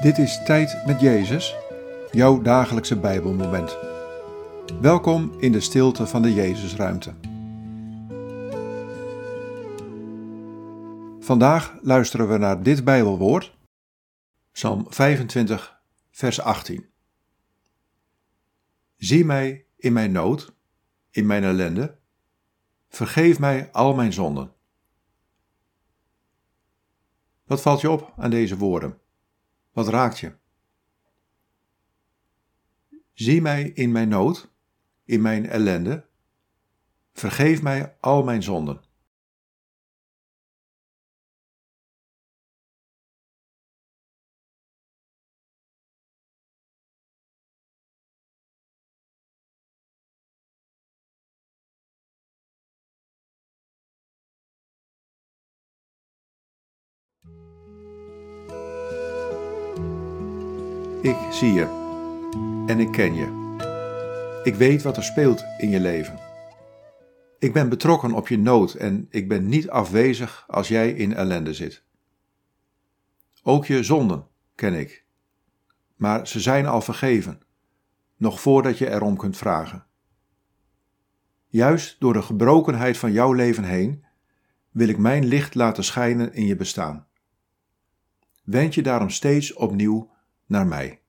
Dit is Tijd met Jezus, jouw dagelijkse Bijbelmoment. Welkom in de stilte van de Jezusruimte. Vandaag luisteren we naar dit Bijbelwoord, Psalm 25, vers 18. Zie mij in mijn nood, in mijn ellende, vergeef mij al mijn zonden. Wat valt je op aan deze woorden? Wat raakt je? Zie mij in mijn nood, in mijn ellende. Vergeef mij al mijn zonden. Ik zie je en ik ken je. Ik weet wat er speelt in je leven. Ik ben betrokken op je nood en ik ben niet afwezig als jij in ellende zit. Ook je zonden ken ik, maar ze zijn al vergeven, nog voordat je erom kunt vragen. Juist door de gebrokenheid van jouw leven heen wil ik mijn licht laten schijnen in je bestaan. Wend je daarom steeds opnieuw naar mij.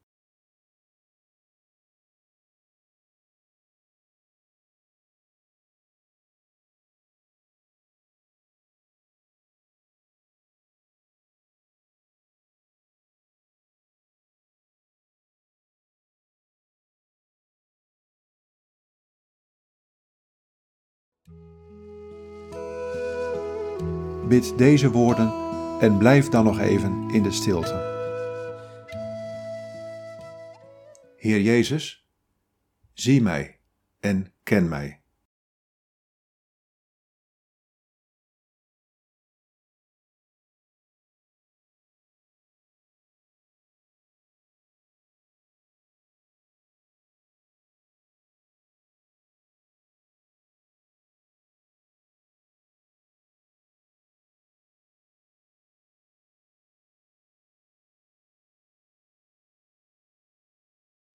Bid deze woorden en blijf dan nog even in de stilte. Heer Jezus, zie mij en ken mij.